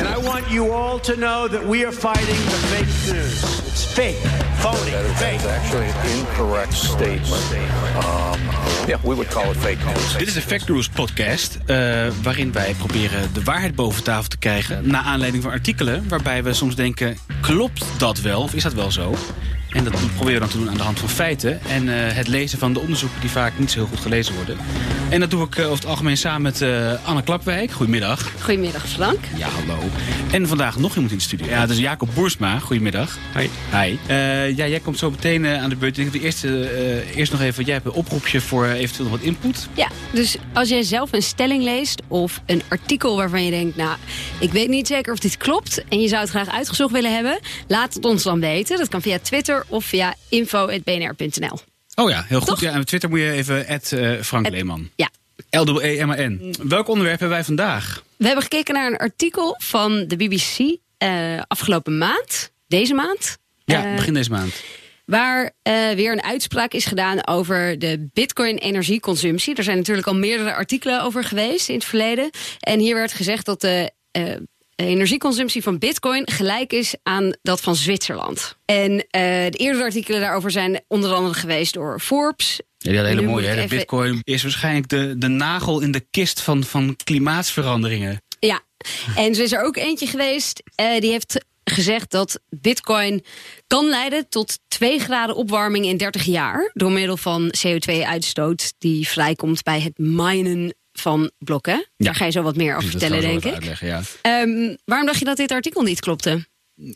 And I want you all to know that we are fighting the fake news. It's fake, phony, That is fake. actually an incorrect statement. Um, yeah, we would call it fake news. Dit is de Fact News podcast, eh, waarin wij proberen de waarheid boven tafel te krijgen... naar aanleiding van artikelen waarbij we soms denken... klopt dat wel of is dat wel zo? En dat proberen we dan te doen aan de hand van feiten... en eh, het lezen van de onderzoeken die vaak niet zo heel goed gelezen worden. En dat doe ik eh, over het algemeen samen met eh, Anne Klapwijk. Goedemiddag. Goedemiddag Frank. Ja, hallo. En vandaag nog iemand in de studio. Ja, dat is Jacob Boersma. Goedemiddag. Hi. Hi. Eh, ja, jij komt zo meteen eh, aan de beurt. Ik denk dat we eerst, eh, eerst nog even... Jij hebt een oproepje voor eventueel nog wat input. Ja, dus als jij zelf een stelling leest of een artikel waarvan je denkt... nou, ik weet niet zeker of dit klopt... en je zou het graag uitgezocht willen hebben... laat het ons dan weten. Dat kan via Twitter of via info.bnr.nl. Oh ja, heel goed. Toch? Ja, en op Twitter moet je even at, eh, Frank Leeman. Ja. L-E-M-A-N. Welk onderwerp hebben wij vandaag? We hebben gekeken naar een artikel van de BBC eh, afgelopen maand. Deze maand. Ja, Eh, begin deze maand. Waar weer een uitspraak is gedaan over de bitcoin-energieconsumptie. Er zijn natuurlijk al meerdere artikelen over geweest in het verleden. En hier werd gezegd dat de energieconsumptie van bitcoin gelijk is aan dat van Zwitserland. En eh, de eerdere artikelen daarover zijn onder andere geweest door Forbes. Ja, had hele mooie. Hè? even- bitcoin is waarschijnlijk de, de nagel in de kist van, van klimaatsveranderingen. Ja, en zo is er ook eentje geweest eh, die heeft gezegd dat bitcoin kan leiden tot 2 graden opwarming in 30 jaar door middel van CO2-uitstoot die vrijkomt bij het minen van blokken. Daar ga je zo wat meer over vertellen, denk ik. ja. Ehm, waarom dacht je dat dit artikel niet klopte?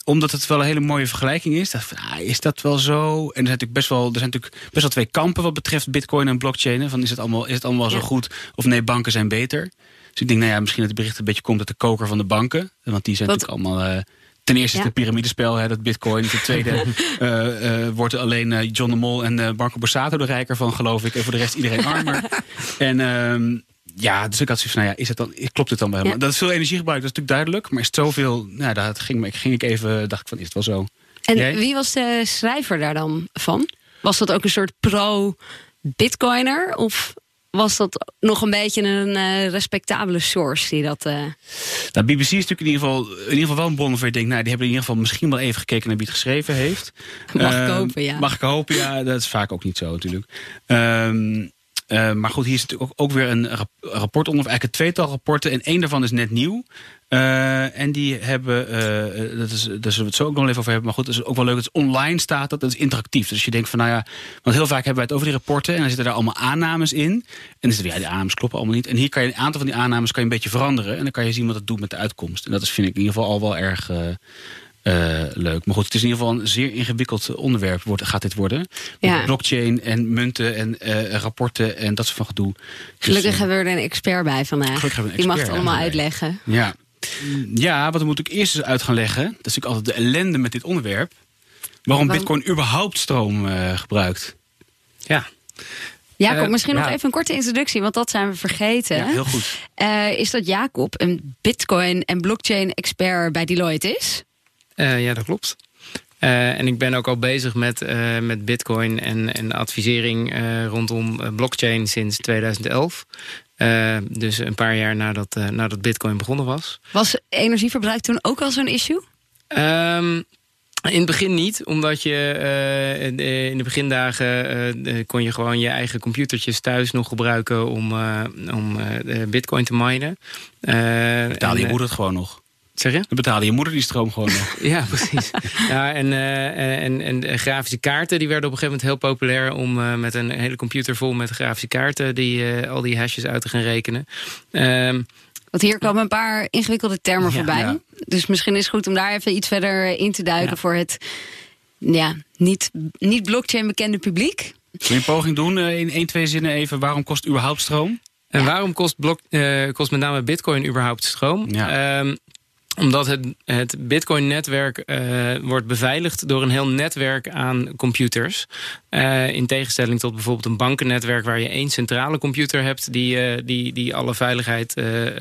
Omdat het wel een hele mooie vergelijking is. Ah, is dat wel zo? En er zijn natuurlijk best wel, er zijn natuurlijk best wel twee kampen wat betreft bitcoin en blockchain. Van, is, het allemaal, is het allemaal zo goed? Of nee, banken zijn beter. Dus ik denk, nou ja, misschien dat het bericht een beetje komt uit de koker van de banken. Want die zijn Wat- natuurlijk allemaal... eh, ten eerste is Ja. het piramidespel, hè, dat bitcoin. Ten tweede eh, wordt alleen John de Mol en Marco Borsato er rijker van, geloof ik. En voor de rest iedereen armer. en ehm, ja, dus ik had zoiets van, nou ja, is het dan, klopt dit dan wel helemaal? Ja. Dat is veel energie dat is natuurlijk duidelijk. Maar is het zoveel, nou, daar ging, me- ging ik even, dacht ik van, is het wel zo? En Jij? wie was de schrijver daar dan van? Was dat ook een soort pro-bitcoiner? Of was dat nog een beetje een eh, respectabele source die dat... eh, Nou, BBC is natuurlijk in ieder geval, in ieder geval wel een bron waarvan je denkt, nou, die hebben in ieder geval misschien wel even gekeken naar wie het geschreven heeft. Mag ik Ehm, hopen, ja. Mag ik hopen, ja. Dat is vaak ook niet zo natuurlijk. Ehm, eh, maar goed, hier is natuurlijk ook, weer een rap- rapport onder, eigenlijk een tweetal rapporten. En één daarvan is net nieuw. Eh, en die hebben, eh, dat is, daar zullen we het zo ook nog even over hebben. Maar goed, het is ook wel leuk dat het online staat, dat, dat is interactief. Dus je denkt van, nou ja, want heel vaak hebben wij het over die rapporten. En dan zitten daar allemaal aannames in. En dan zitten ja, die aannames kloppen allemaal niet. En hier kan je een aantal van die aannames kan je een beetje veranderen. En dan kan je zien wat het doet met de uitkomst. En dat is, vind ik in ieder geval al wel erg... eh, leuk. Maar goed, het is in ieder geval een zeer ingewikkeld onderwerp wordt, gaat dit worden. Ja. Blockchain en munten en eh, rapporten en dat soort van gedoe. Dus, Gelukkig eh, hebben we er een expert bij vandaag. Gelukkig hebben we een Die mag het expert, allemaal bij. uitleggen. Ja. ja, wat we moeten ik eerst eens uit gaan leggen. Dat is natuurlijk altijd de ellende met dit onderwerp. Waarom Bitcoin überhaupt stroom eh, gebruikt. Ja, Jacob, misschien nog ja. even een korte introductie, want dat zijn we vergeten. Ja, heel goed. Eh, is dat Jacob een bitcoin- en blockchain-expert bij Deloitte is? Eh, ja dat klopt. Eh, en ik ben ook al bezig met, eh, met bitcoin en, en advisering eh, rondom blockchain sinds 2011. Eh, dus een paar jaar nadat, eh, nadat bitcoin begonnen was. Was energieverbruik toen ook al zo'n issue? Ehm, in het begin niet, omdat je eh, in de- in de begindagen kon je gewoon je eigen computertjes thuis nog gebruiken om, eh, om bitcoin te minen. Eh, Betaalde je moeder het gewoon nog. Zeg je? Dan betaalde je moeder die stroom gewoon nog. Ja, precies. ja, en, eh, en, en grafische kaarten die werden op een gegeven moment heel populair om eh, met een hele computer vol met grafische kaarten die, eh, al die hashes uit te gaan rekenen. Ehm, Want hier komen een paar ingewikkelde termen Ja, voorbij. ja. Dus misschien is het goed om daar even iets verder in te duiken Ja. voor het ja, niet, niet blockchain bekende publiek. Wil je een poging doen in één, twee zinnen even. Waarom kost überhaupt stroom? En Ja. waarom kost, blok, eh, kost met name bitcoin überhaupt stroom? Ja. Ehm, omdat het, het Bitcoin-netwerk uh, wordt beveiligd door een heel netwerk aan computers. Uh, in tegenstelling tot bijvoorbeeld een bankennetwerk waar je één centrale computer hebt die, uh, die, die alle veiligheid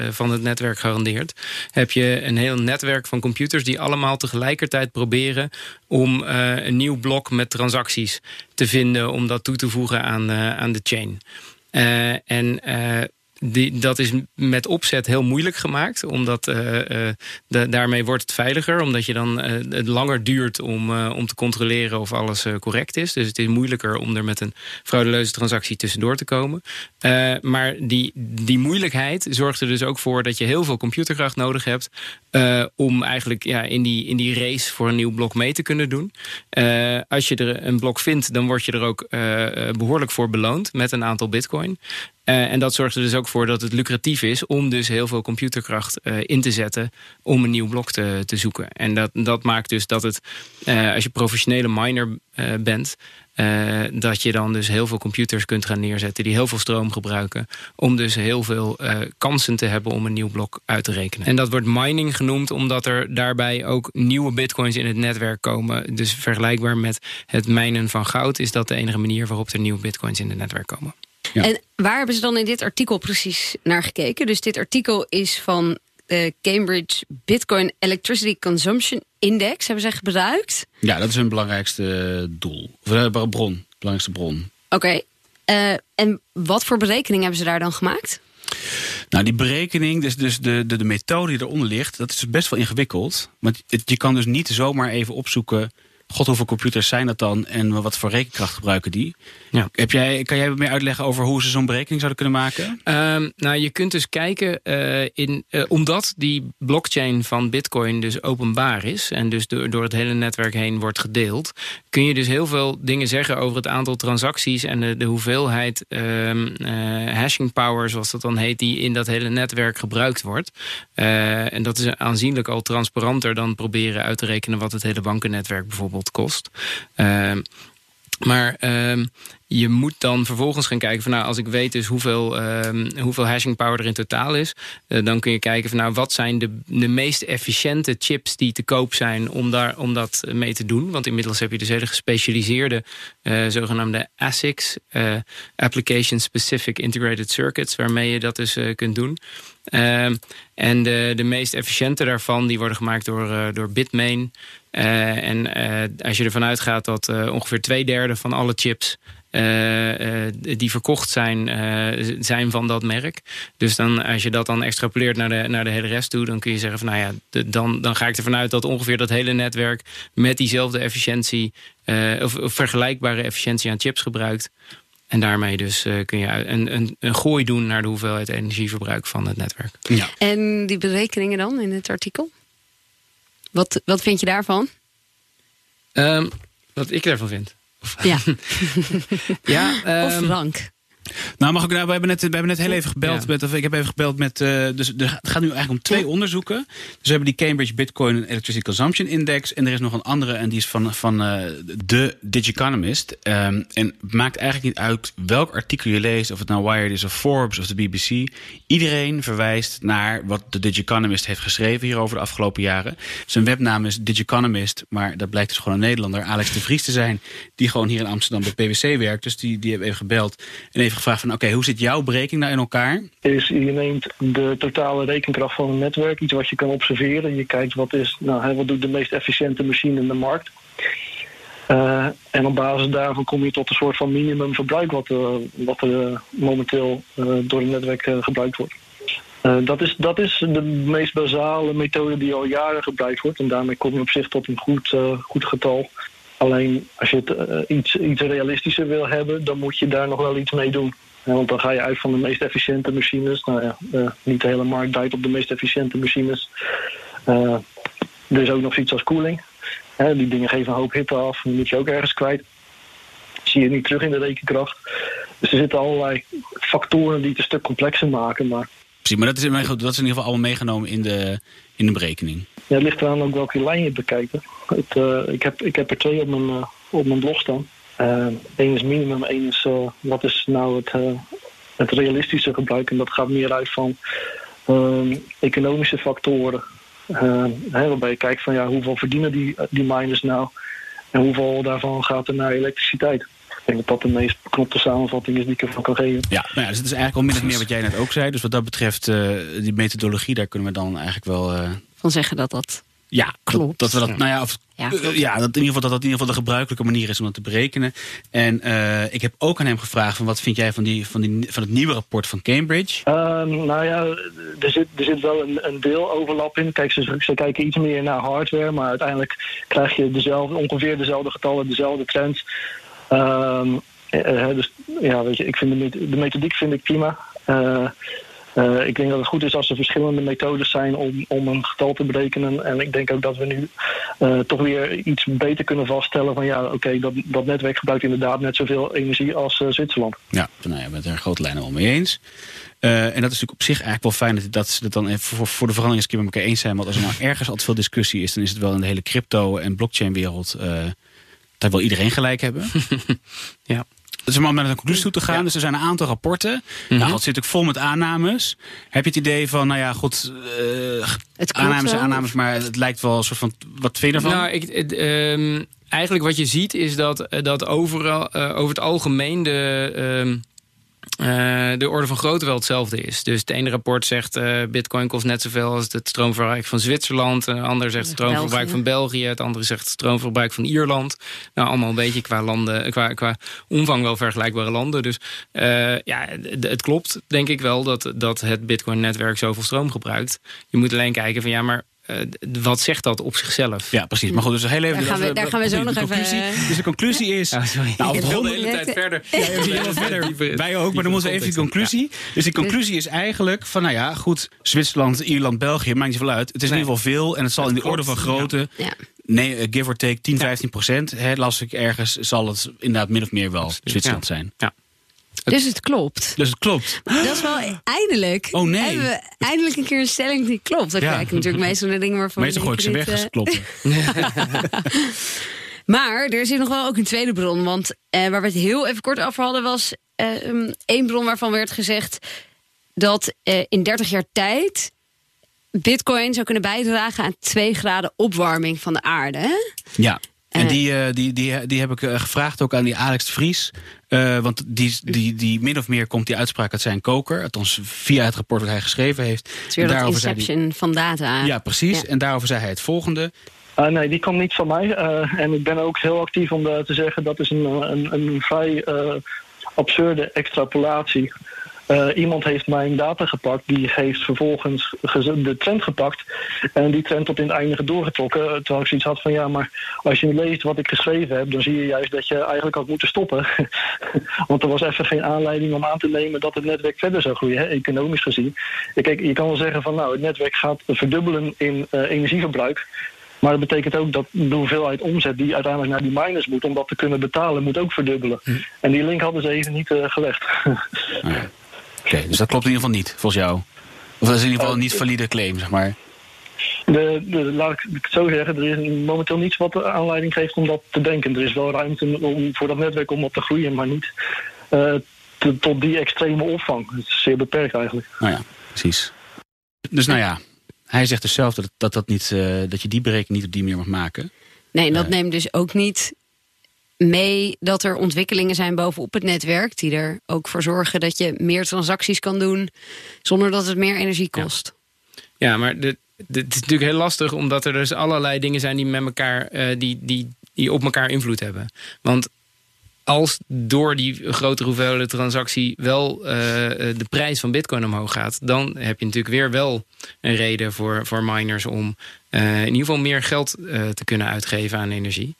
van het netwerk garandeert. Heb je een heel netwerk van computers die allemaal tegelijkertijd proberen om een nieuw blok met transacties te vinden om dat toe te voegen aan, aan de chain. en die, dat is met opzet heel moeilijk gemaakt. Omdat uh, de, daarmee wordt het veiliger. Omdat je dan uh, het langer duurt om, om te controleren of alles correct is. Dus het is moeilijker om er met een fraudeleuze transactie tussendoor te komen. maar die, die moeilijkheid zorgt er dus ook voor dat je heel veel computerkracht nodig hebt. om eigenlijk ja, in, die, in die race voor een nieuw blok mee te kunnen doen. als je er een blok vindt, dan word je er ook behoorlijk voor beloond met een aantal bitcoin. Uh, en dat zorgt er dus ook voor dat het lucratief is om dus heel veel computerkracht uh, in te zetten om een nieuw blok te, te zoeken. En dat, dat maakt dus dat het, uh, als je professionele miner bent, dat je dan dus heel veel computers kunt gaan neerzetten die heel veel stroom gebruiken. Om dus heel veel kansen te hebben om een nieuw blok uit te rekenen. En dat wordt mining genoemd omdat er daarbij ook nieuwe bitcoins in het netwerk komen. Dus vergelijkbaar met het mijnen van goud is dat de enige manier waarop er nieuwe bitcoins in het netwerk komen. En waar hebben ze dan in dit artikel precies naar gekeken? Dus dit artikel is van de Cambridge Bitcoin Electricity Consumption Index. Hebben ze gebruikt? Ja, dat is hun belangrijkste doel. Of uh, bron. Belangrijkste bron. Oké. Uh, en wat voor berekening hebben ze daar dan gemaakt? Nou, die berekening, dus, dus de, de, de methode die eronder ligt, dat is best wel ingewikkeld. Want je kan dus niet zomaar even opzoeken god, hoeveel computers zijn dat dan en wat voor rekenkracht gebruiken die? Ja. Heb jij, kan jij meer uitleggen over hoe ze zo'n berekening zouden kunnen maken? Um, nou, je kunt dus kijken, uh, in, uh, omdat die blockchain van Bitcoin dus openbaar is en dus door, door het hele netwerk heen wordt gedeeld, kun je dus heel veel dingen zeggen over het aantal transacties en de, de hoeveelheid um, uh, hashing power, zoals dat dan heet, die in dat hele netwerk gebruikt wordt. en dat is aanzienlijk al transparanter dan proberen uit te rekenen wat het hele bankennetwerk bijvoorbeeld kost. Uh, maar uh, je moet dan vervolgens gaan kijken van nou, als ik weet dus hoeveel, uh, hoeveel hashing power er in totaal is, uh, dan kun je kijken van nou, wat zijn de, de meest efficiënte chips die te koop zijn om, daar, om dat mee te doen. Want inmiddels heb je dus hele gespecialiseerde uh, zogenaamde ASICs, Application Specific Integrated Circuits, waarmee je dat dus kunt doen. Ehm, en de, de meest efficiënte daarvan, die worden gemaakt door, door Bitmain. Uh, en uh, als je ervan uitgaat dat uh, ongeveer twee derde van alle chips die verkocht zijn, zijn van dat merk. Dus dan, als je dat dan extrapoleert naar de, naar de hele rest toe, dan kun je zeggen van nou ja, de, dan, dan ga ik ervan uit dat ongeveer dat hele netwerk met diezelfde efficiëntie of, of, vergelijkbare efficiëntie aan chips gebruikt. En daarmee dus kun je een, een, een gooi doen naar de hoeveelheid energieverbruik van het netwerk. Ja. En die berekeningen dan in het artikel? Wat, wat vind je daarvan? Um, wat ik ervan vind. Ja. ja um, of Frank. Nou, mag ik nou, we hebben net, we hebben net heel even gebeld met, of ik heb even gebeld met, uh, dus het gaat nu eigenlijk om twee onderzoeken. Dus we hebben die Cambridge Bitcoin Electricity Consumption Index en er is nog een andere en die is van, van uh, de Digiconomist. Um, en het maakt eigenlijk niet uit welk artikel je leest, of het nou Wired is of Forbes of de BBC. Iedereen verwijst naar wat de Digiconomist heeft geschreven hier over de afgelopen jaren. Zijn webnaam is Digiconomist, maar dat blijkt dus gewoon een Nederlander, Alex de Vries te zijn, die gewoon hier in Amsterdam bij PwC werkt. Dus die, die heeft even gebeld en even gevraagd van oké, hoe zit jouw berekening nou in elkaar? Is, je neemt de totale rekenkracht van een netwerk, iets wat je kan observeren. Je kijkt wat, is, nou, wat doet de meest efficiënte machine in de markt. Uh, en op basis daarvan kom je tot een soort van minimumverbruik wat, uh, wat uh, momenteel door het netwerk gebruikt wordt. dat, is, dat is de meest basale methode die al jaren gebruikt wordt. En daarmee kom je op zich tot een goed, goed getal. Alleen als je het uh, iets, iets realistischer wil hebben, dan moet je daar nog wel iets mee doen. want dan ga je uit van de meest efficiënte machines. Nou ja, uh, niet de hele markt draait op de meest efficiënte machines. Uh, er is ook nog zoiets als koeling. die dingen geven een hoop hitte af, die moet je ook ergens kwijt. zie je niet terug in de rekenkracht. Dus er zitten allerlei factoren die het een stuk complexer maken. Maar Precies, maar dat is, in, dat in ieder geval allemaal meegenomen in de, in de berekening. Ja, het ligt eraan ook welke lijn je bekijkt. Uh, ik, heb, ik heb er twee op mijn, uh, op mijn blog staan. Eén uh, is minimum, één is wat is nou het, het realistische gebruik. En dat gaat meer uit van economische factoren. Hè, waarbij je kijkt van ja, hoeveel verdienen die, die miners nou en hoeveel daarvan gaat er naar elektriciteit. Ik denk dat dat de meest beknopte samenvatting is die ik ervan kan geven. Ja, nou ja dus het is eigenlijk al min of meer wat jij net ook zei. Dus wat dat betreft, uh, die methodologie, daar kunnen we dan eigenlijk wel... Uh... Van zeggen dat dat ja, klopt. Dat, we dat, nou ja, of, ja, uh, ja, dat in ieder geval dat dat in ieder geval de gebruikelijke manier is om dat te berekenen. En uh, ik heb ook aan hem gevraagd van wat vind jij van, die, van, die, van het nieuwe rapport van Cambridge? Um, nou ja, er zit, er zit wel een, een deel overlap in. Kijk, ze, ze kijken iets meer naar hardware, maar uiteindelijk krijg je dezelfde, ongeveer dezelfde getallen, dezelfde trends. Um, dus ja, weet je, ik vind de, methodiek vind ik prima. Uh, ik denk dat het goed is als er verschillende methodes zijn om, om een getal te berekenen. En ik denk ook dat we nu toch weer iets beter kunnen vaststellen van ja, oké, dat, dat netwerk gebruikt inderdaad net zoveel energie als Zwitserland. Ja, nou ja, het er grote lijnen wel mee eens. en dat is natuurlijk op zich eigenlijk wel fijn dat, dat ze het dan voor, voor de verandering eens keer met elkaar eens zijn. Want als er nou ergens altijd veel discussie is, dan is het wel in de hele crypto- en blockchain dat wil iedereen gelijk hebben. ja. Dus om met een conclusie toe te gaan. Ja. Dus er zijn een aantal rapporten. Mm -hmm. nou, dat zit ook vol met aannames. Heb je het idee van, nou ja, goed, uh, aannames en aannames, maar het lijkt wel een soort van, wat vind je ervan? Nou, ik, het, um, eigenlijk wat je ziet is dat, dat overal, uh, over het algemeen de... Um, uh, de orde van grootte wel hetzelfde is. Dus het ene rapport zegt uh, bitcoin kost net zoveel als het stroomverbruik van Zwitserland. Een ander zegt het stroomverbruik van België. Het andere zegt het stroomverbruik van Ierland. Nou, allemaal een beetje qua, landen, qua, qua omvang wel vergelijkbare landen. Dus uh, ja, het klopt denk ik wel dat, dat het bitcoin netwerk zoveel stroom gebruikt. Je moet alleen kijken van ja, maar uh, wat zegt dat op zichzelf? Ja, precies. Maar goed, dus heel even... Daar gaan we, daar gaan we zo nog conclusie, even... Dus de conclusie is... Oh, sorry. Nou, de hele tijd verder. Ja, ja, verder. Wij ook, maar dan moeten we even de conclusie. Ja. Dus de conclusie is eigenlijk van, nou ja, goed... Zwitserland, Ierland, België, maakt niet veel uit. Het is nee. in ieder geval veel en het zal dat in de klopt. orde van grootte... Ja. Nee, give or take 10, 15 procent. Hè, las ik ergens, zal het inderdaad min of meer wel Zwitserland zijn. Ja. Dus het klopt. Dus het klopt. Dat is wel eindelijk. Oh nee. Hebben we eindelijk een keer een stelling die klopt. Dan ja. kijk ik natuurlijk meestal naar dingen waarvan. Meestal gooi ik ze weg als het klopt. maar er hier nog wel ook een tweede bron. Want uh, waar we het heel even kort over hadden was uh, um, één bron waarvan werd gezegd dat uh, in 30 jaar tijd Bitcoin zou kunnen bijdragen aan 2 graden opwarming van de aarde. Ja. En die, uh, die, die, die heb ik uh, gevraagd ook aan die Alex de Vries. Uh, want die, die, die min of meer komt die uitspraak uit zijn koker. Althans via het rapport wat hij geschreven heeft. Het is weer dat inception die, van data. Ja, precies. Ja. En daarover zei hij het volgende. Uh, nee, die kwam niet van mij. Uh, en ik ben ook heel actief om te zeggen... dat is een, een, een vrij absurde extrapolatie... Uh, iemand heeft mijn data gepakt, die heeft vervolgens de trend gepakt en die trend tot in het eindige doorgetrokken. Terwijl ik zoiets had van ja, maar als je leest wat ik geschreven heb, dan zie je juist dat je eigenlijk had moeten stoppen. Want er was even geen aanleiding om aan te nemen dat het netwerk verder zou groeien, hè, economisch gezien. Kijk, je kan wel zeggen van nou, het netwerk gaat verdubbelen in uh, energieverbruik. Maar dat betekent ook dat de hoeveelheid omzet die uiteindelijk naar die miners moet om dat te kunnen betalen, moet ook verdubbelen. Hm. En die link hadden ze even niet uh, gelegd. Oké, okay, dus dat klopt in ieder geval niet, volgens jou? Of dat is in ieder geval een niet valide claim, zeg maar? De, de, laat ik het zo zeggen, er is momenteel niets wat de aanleiding geeft om dat te denken. Er is wel ruimte om, voor dat netwerk om op te groeien, maar niet uh, te, tot die extreme opvang. Het is zeer beperkt eigenlijk. Nou ja, precies. Dus nou ja, hij zegt dus zelf dat, dat, dat, niet, uh, dat je die berekening niet op die manier mag maken. Nee, en dat uh, neemt dus ook niet mee dat er ontwikkelingen zijn bovenop het netwerk... die er ook voor zorgen dat je meer transacties kan doen... zonder dat het meer energie kost. Ja, ja maar het is natuurlijk heel lastig... omdat er dus allerlei dingen zijn die, met elkaar, uh, die, die, die op elkaar invloed hebben. Want als door die grotere hoeveelheid transactie wel uh, de prijs van bitcoin omhoog gaat... dan heb je natuurlijk weer wel een reden voor, voor miners om uh, in ieder geval meer geld uh, te kunnen uitgeven aan energie.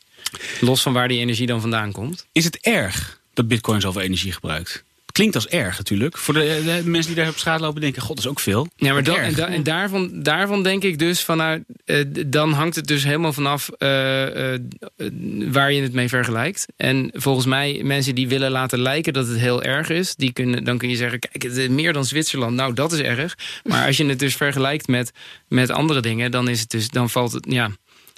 Los van waar die energie dan vandaan komt. Is het erg dat bitcoin zoveel energie gebruikt? Klinkt als erg natuurlijk. Voor de, de, mensen die daar op straat lopen denken... god, dat is ook veel. Ja, maar dan, en, da, en, daarvan, daarvan denk ik dus vanuit... Uh, dan hangt het dus helemaal vanaf uh, uh, waar je het mee vergelijkt. En volgens mij, mensen die willen laten lijken dat het heel erg is... Die kunnen, dan kun je zeggen, kijk, meer dan Zwitserland. Nou, dat is erg. Maar als je het dus vergelijkt met, met andere dingen... dan, is het dus, dan valt het... Ja,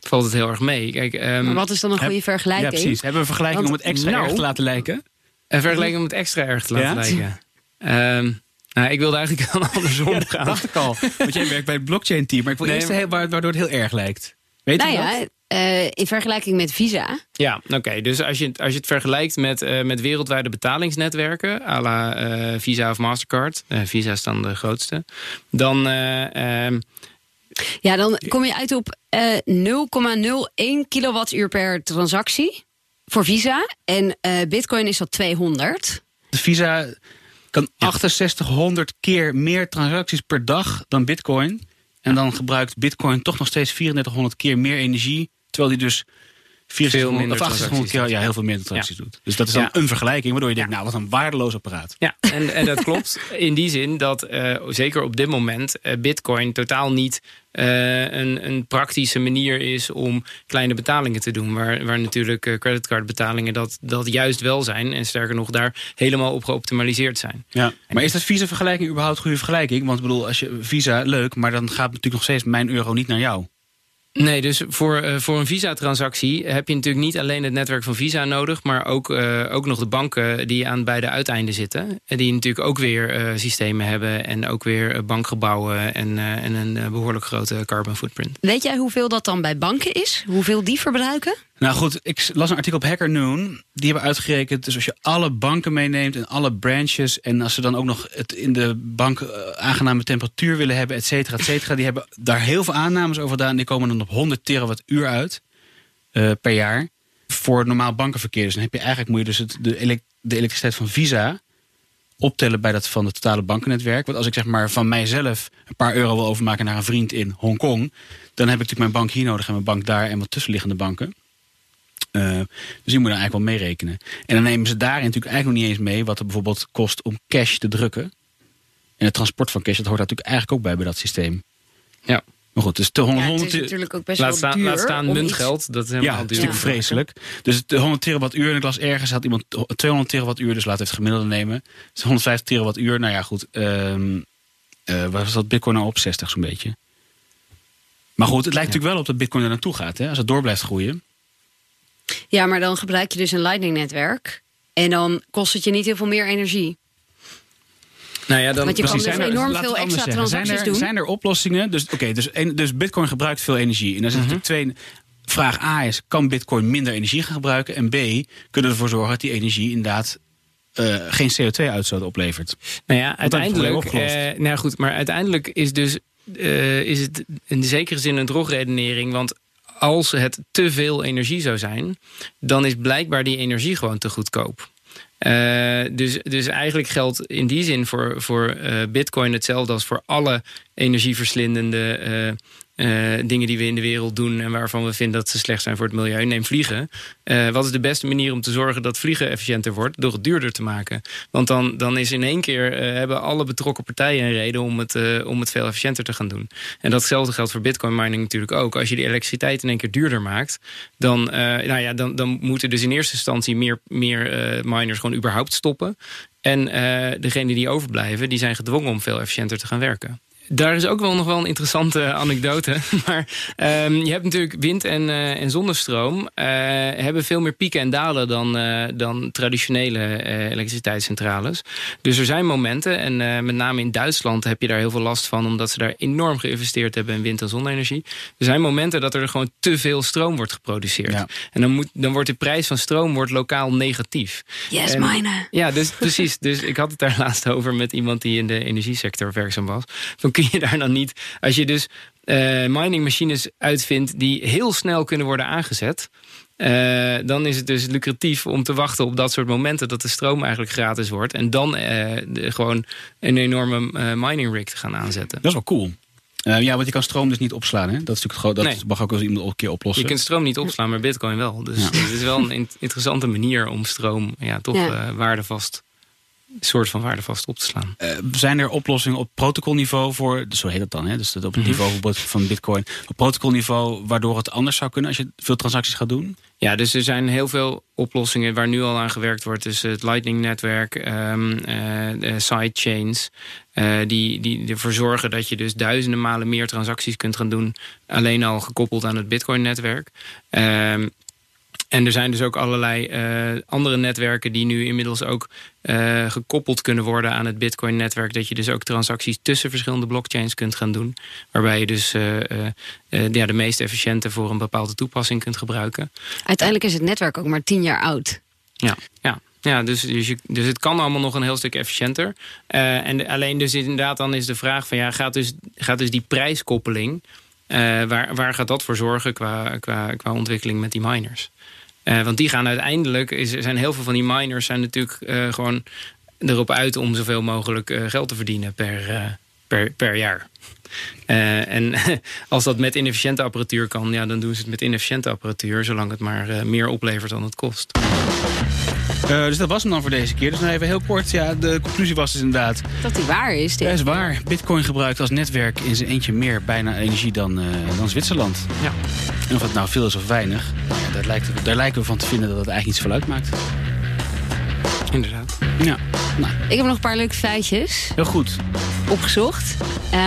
valt het heel erg mee. Kijk, um, maar wat is dan een goede vergelijking? Ja, precies. Hebben we een vergelijking Want, om het extra nou, erg te laten lijken? Een vergelijking om het extra erg te laten ja? lijken. Um, Nou, ik wilde eigenlijk wel andersom Ja, dat gaan. dacht ik al. Want jij werkt bij het blockchain team. Maar ik wil Nee, eerst maar- heel- wa- waardoor het heel erg lijkt. Weet Nou je dat? ja, eh, in vergelijking met Visa. Ja, oké. Dus als je, het- als je het vergelijkt met, eh, met wereldwijde betalingsnetwerken, à la eh, Visa of Mastercard, eh, Visa is dan de grootste, dan eh, ehm, Ja, dan kom je uit op eh 0,01 kilowattuur per transactie voor Visa. En eh, Bitcoin is dat 200. De Visa kan 6800 keer meer transacties per dag dan Bitcoin. En dan gebruikt Bitcoin toch nog steeds 3400 keer meer energie. Terwijl die dus 6400 minder of 6800 keer ja, heel veel meer transacties doet. Dus dat is dan Ja. een vergelijking waardoor je denkt, nou wat een waardeloos apparaat. Ja, en, en dat klopt. In die zin dat eh, zeker op dit moment eh, Bitcoin totaal niet eh, een, een praktische manier is om kleine betalingen te doen. Waar, waar natuurlijk creditcardbetalingen dat, dat juist wel zijn. En sterker nog, daar helemaal op geoptimaliseerd zijn. Ja. Maar is dat Visa-vergelijking überhaupt een goede vergelijking? Want ik bedoel, als je Visa, leuk, maar dan gaat natuurlijk nog steeds mijn euro niet naar jou. Nee, dus voor, eh, voor een Visa-transactie heb je natuurlijk niet alleen het netwerk van Visa nodig, maar ook, eh, ook nog de banken die aan beide uiteinden zitten. En die natuurlijk ook weer eh, systemen hebben en ook weer bankgebouwen en, en een eh, behoorlijk grote carbon footprint. Weet jij hoeveel dat dan bij banken is? Hoeveel die verbruiken? Nou goed, ik las een artikel op Hacker Noon. Die hebben uitgerekend, dus als je alle banken meeneemt en alle branches... en als ze dan ook nog het in de bank eh, aangename temperatuur willen hebben, et cetera, et cetera... die hebben daar heel veel aannames over gedaan. Die komen dan op 100 terawattuur uit eh, per jaar voor normaal bankenverkeer. Dus dan heb je eigenlijk, moet je dus het, de, de elektriciteit van Visa optellen bij dat van het totale bankennetwerk. Want als ik zeg maar van mijzelf een paar euro wil overmaken naar een vriend in Hongkong... dan heb ik natuurlijk mijn bank hier nodig en mijn bank daar en wat tussenliggende banken. Eh, dus die moet je dan eigenlijk wel meerekenen. En dan nemen ze daarin natuurlijk eigenlijk nog niet eens mee... wat het bijvoorbeeld kost om cash te drukken. En het transport van cash, dat hoort daar natuurlijk eigenlijk ook bij bij dat systeem. Ja. Maar goed, dus de Ja, 100... het is 100 natuurlijk ook best Laat wel staan, duur. laat staan om muntgeld, dat is ja, helemaal het is duur. natuurlijk vreselijk. Dus de 100 terawattuur, en ik las ergens, had iemand 200 terawattuur, dus laten we het gemiddelde nemen. Dus 150 terawattuur, nou ja goed, ehm eh, waar was dat bitcoin nou op? 60 zo'n beetje. Maar goed, het lijkt natuurlijk wel op dat bitcoin er naartoe gaat, hè, als het door blijft groeien. Ja, maar dan gebruik je dus een Lightning-netwerk. En dan kost het je niet heel veel meer energie. Nou ja, dan, Want je kan Precies, dus zijn er- enorm veel extra zeggen. transacties zijn er, doen. Zijn er oplossingen? Dus, oké, dus, dus bitcoin gebruikt veel energie. En dan is Mhm. natuurlijk twee... Vraag A is, kan bitcoin minder energie gaan gebruiken? En B, kunnen we ervoor zorgen dat die energie inderdaad eh, geen CO2-uitstoot oplevert? Nou ja, uiteindelijk. opgelost. eh, nou goed, maar uiteindelijk is dus eh, is het in zekere zin een drogredenering. Want als het te veel energie zou zijn, dan is blijkbaar die energie gewoon te goedkoop. Eh, dus, dus eigenlijk geldt in die zin voor, voor eh, Bitcoin hetzelfde als voor alle energieverslindende eh, dingen die we in de wereld doen en waarvan we vinden dat ze slecht zijn voor het milieu. Neem vliegen. Eh, wat is de beste manier om te zorgen dat vliegen efficiënter wordt? Door het duurder te maken. Want dan, dan is in één keer eh, hebben alle betrokken partijen een reden om het, om het veel efficiënter te gaan doen. En datzelfde geldt voor bitcoin mining natuurlijk ook. Als je die elektriciteit in één keer duurder maakt, dan, nou ja, dan, dan moeten dus in eerste instantie meer, meer miners gewoon überhaupt stoppen. En degenen die overblijven, die zijn gedwongen om veel efficiënter te gaan werken. Daar is ook wel nog wel een interessante anekdote. Maar ehm, je hebt natuurlijk wind- en, eh, en zonnestroom. eh, hebben veel meer pieken en dalen dan, eh, dan traditionele eh, elektriciteitscentrales. Dus er zijn momenten, en eh, met name in Duitsland heb je daar heel veel last van, omdat ze daar enorm geïnvesteerd hebben in wind- en zonne-energie. Er zijn momenten dat er gewoon te veel stroom wordt geproduceerd. Ja. En dan, moet, dan wordt de prijs van stroom wordt lokaal negatief. Yes, En- mine. ja, dus precies. Dus ik had het daar laatst over met iemand die in de energiesector werkzaam was. Dan kun je daar dan niet, als je dus eh miningmachines uitvindt die heel snel kunnen worden aangezet. eh, dan is het dus lucratief om te wachten op dat soort momenten dat de stroom eigenlijk gratis wordt. En dan eh, de- gewoon een enorme eh, mining rig te gaan aanzetten. Dat is wel cool. Eh, ja, want je kan stroom dus niet opslaan. Hè? Dat, is natuurlijk gewoon, dat Nee. mag ook wel eens iemand een keer oplossen. Je kunt stroom niet opslaan, maar bitcoin wel. Dus Ja. het is wel een in- interessante manier om stroom ja, toch Ja. eh, waardevast, soort van waardevast op te slaan. Eh, zijn er oplossingen op protocolniveau voor, zo heet het dan, hè? dus dat op het Mhm. niveau bijvoorbeeld van Bitcoin, op protocolniveau waardoor het anders zou kunnen als je veel transacties gaat doen? Ja, dus er zijn heel veel oplossingen waar nu al aan gewerkt wordt. Dus het Lightning-netwerk, ehm eh, de sidechains... eh, die, die ervoor zorgen dat je dus duizenden malen meer transacties kunt gaan doen... alleen al gekoppeld aan het Bitcoin-netwerk. Ehm, En er zijn dus ook allerlei uh, andere netwerken die nu inmiddels ook uh, gekoppeld kunnen worden aan het Bitcoin-netwerk. Dat je dus ook transacties tussen verschillende blockchains kunt gaan doen. Waarbij je dus uh, ja, de meest efficiënte voor een bepaalde toepassing kunt gebruiken. Uiteindelijk is het netwerk ook maar tien jaar oud. Ja, ja. Ja, dus, dus, je, dus het kan allemaal nog een heel stuk efficiënter. en alleen dus inderdaad dan is de vraag van ja, gaat dus, gaat dus die prijskoppeling... waar, waar gaat dat voor zorgen qua, qua, qua ontwikkeling met die miners? Uh, want die gaan uiteindelijk, is, zijn heel veel van die miners zijn natuurlijk uh, gewoon erop uit om zoveel mogelijk uh, geld te verdienen per, per, per jaar. en als dat met inefficiënte apparatuur kan, ja, dan doen ze het met inefficiënte apparatuur, zolang het maar meer oplevert dan het kost. Uh, dus dat was hem dan voor deze keer. Dus nog even heel kort. Ja, de conclusie was dus inderdaad... Dat die waar is. Dat is waar. Bitcoin gebruikt als netwerk in zijn eentje meer bijna energie dan, uh, dan Zwitserland. Ja. En of het nou veel is of weinig, nou ja, daar, lijkt, daar lijken we van te vinden dat het eigenlijk niets van uitmaakt. Inderdaad. Ja. Nou. Ik heb nog een paar leuke feitjes. Heel goed. Opgezocht. Uh,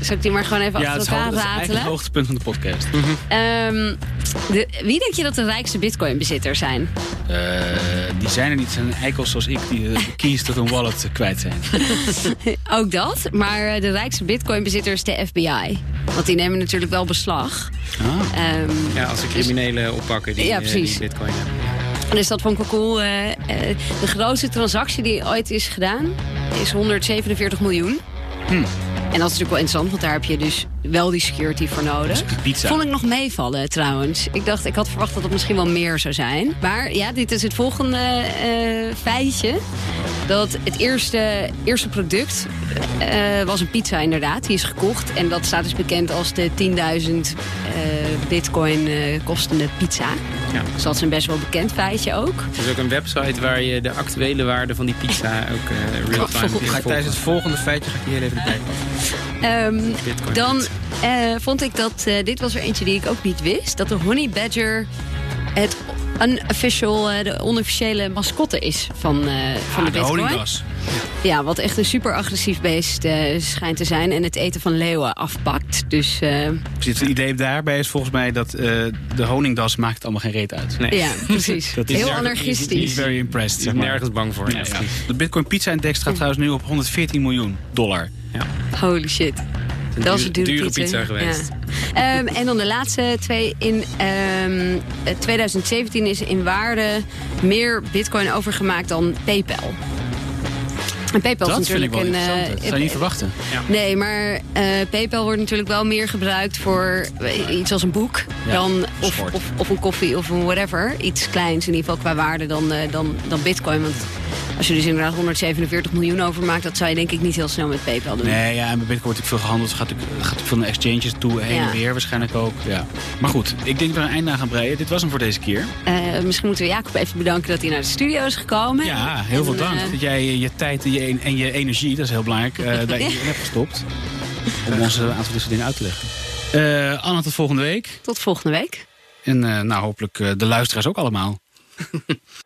zal ik die maar gewoon even ja, achter elkaar ratelen? Ja, dat is het hoogtepunt van de podcast. Mm -hmm. um, de, wie denk je dat de rijkste bitcoin-bezitters zijn? Uh, die zijn er niet. zijn eikels zoals ik die keys tot een wallet kwijt zijn. Ook dat. Maar de rijkste bitcoin-bezitters de FBI. Want die nemen natuurlijk wel beslag. Ah. Um, ja, als ze criminelen dus, oppakken die, ja, precies. die bitcoin hebben. Dus dat vond ik wel cool. Uh, uh, de grootste transactie die ooit is gedaan is 147 miljoen. Hmm. En dat is natuurlijk wel interessant, want daar heb je dus wel die security voor nodig. Pizza. Vond ik nog meevallen trouwens. Ik dacht, ik had verwacht dat het misschien wel meer zou zijn. Maar ja, dit is het volgende uh, feitje. Dat het eerste, eerste product uh, was een pizza inderdaad. Die is gekocht. En dat staat dus bekend als de 10.000 uh, bitcoin kostende pizza. Ja. Dus dat is een best wel bekend feitje ook. Er is ook een website waar je de actuele waarde van die pizza ook uh, real-time oh, ga ik tijdens het volgende feitje ga ik hier even erbij um, Dan uh, vond ik dat, uh, dit was er eentje die ik ook niet wist. Dat de Honey Badger het unofficial, uh, de onofficiële mascotte is van, uh, van ah, de Bitcoin. De honingdas. Ja, wat echt een super agressief beest uh, schijnt te zijn. En het eten van leeuwen afpakt. Dus, Precies, het idee daarbij is volgens mij dat de honingdas maakt allemaal geen reet uit. Nee. Ja, precies. dat is Heel anarchistisch. He's very impressed. Zeg maar. nergens bang voor. Ja, ja. De Bitcoin Pizza Index gaat trouwens nu op 114 miljoen dollar. Ja. Holy shit. Een dat duur, is een dure, dure pizza, pizza geweest. Ja. um, en dan de laatste twee. In um, 2017 is in waarde meer bitcoin overgemaakt dan PayPal. En PayPal dat is natuurlijk vind ik wel een. Uh, dat zou je niet verwachten. Ja. Nee, maar uh, PayPal wordt natuurlijk wel meer gebruikt voor iets als een boek. Ja, dan, of, of, of, een koffie of een whatever. Iets kleins in ieder geval qua waarde dan, uh, dan, dan bitcoin. Want als je dus inderdaad 147 miljoen overmaakt, dat zou je denk ik niet heel snel met PayPal doen. Nee, ja, en bij Bitcoin wordt natuurlijk veel gehandeld. Het gaat gaat veel naar exchanges toe, heen Ja. en weer waarschijnlijk ook. Ja. Maar goed, ik denk dat we een eind aan gaan breien. Dit was hem voor deze keer. Uh, misschien moeten we Jacob even bedanken dat hij naar de studio is gekomen. Ja, heel En, veel dank. eh, Dat jij je tijd en je, en je energie, dat is heel belangrijk, uh, daar in hebt gestopt. Om ons een aantal deze dingen uit te leggen. Uh, Anna, tot volgende week. Tot volgende week. En uh, nou, hopelijk uh, de luisteraars ook allemaal.